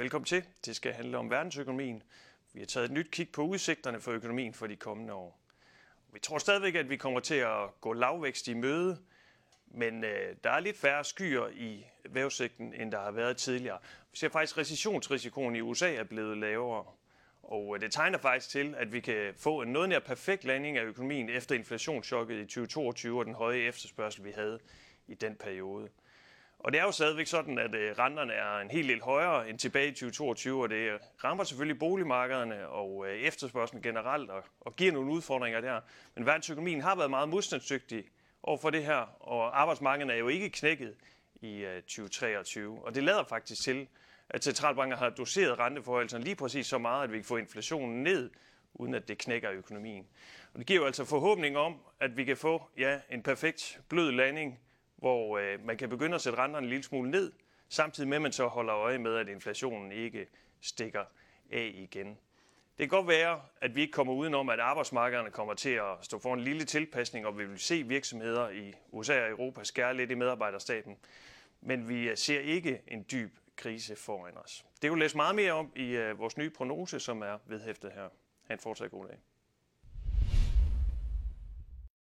velkommen til. Det skal handle om verdensøkonomien. Vi har taget et nyt kig på udsigterne for økonomien for de kommende år. Vi tror stadigvæk, at vi kommer til at gå lavvækst i møde, men øh, der er lidt færre skyer i vævsigten, end der har været tidligere. Vi ser faktisk, at recessionsrisikoen i USA er blevet lavere. Og øh, det tegner faktisk til, at vi kan få en noget nær perfekt landing af økonomien efter inflationschokket i 2022 og den høje efterspørgsel, vi havde i den periode. Og det er jo stadigvæk sådan, at øh, renterne er en helt del højere end tilbage i 2022, og det rammer selvfølgelig boligmarkederne og øh, efterspørgselen generelt og, og giver nogle udfordringer der. Men verdensøkonomien har været meget modstandsdygtig over for det her, og arbejdsmarkedet er jo ikke knækket i øh, 2023. Og det lader faktisk til, at centralbanker har doseret renteforholdelserne lige præcis så meget, at vi kan få inflationen ned, uden at det knækker økonomien. Og det giver jo altså forhåbning om, at vi kan få ja, en perfekt blød landing, hvor øh, man kan begynde at sætte renterne en lille smule ned, samtidig med at man så holder øje med, at inflationen ikke stikker af igen. Det kan godt være, at vi ikke kommer udenom, at arbejdsmarkederne kommer til at stå for en lille tilpasning, og vi vil se virksomheder i USA og Europa skære lidt i medarbejderstaten. Men vi øh, ser ikke en dyb krise foran os. Det vil læse meget mere om i øh, vores nye prognose, som er vedhæftet her. Ha' en fortsat god dag.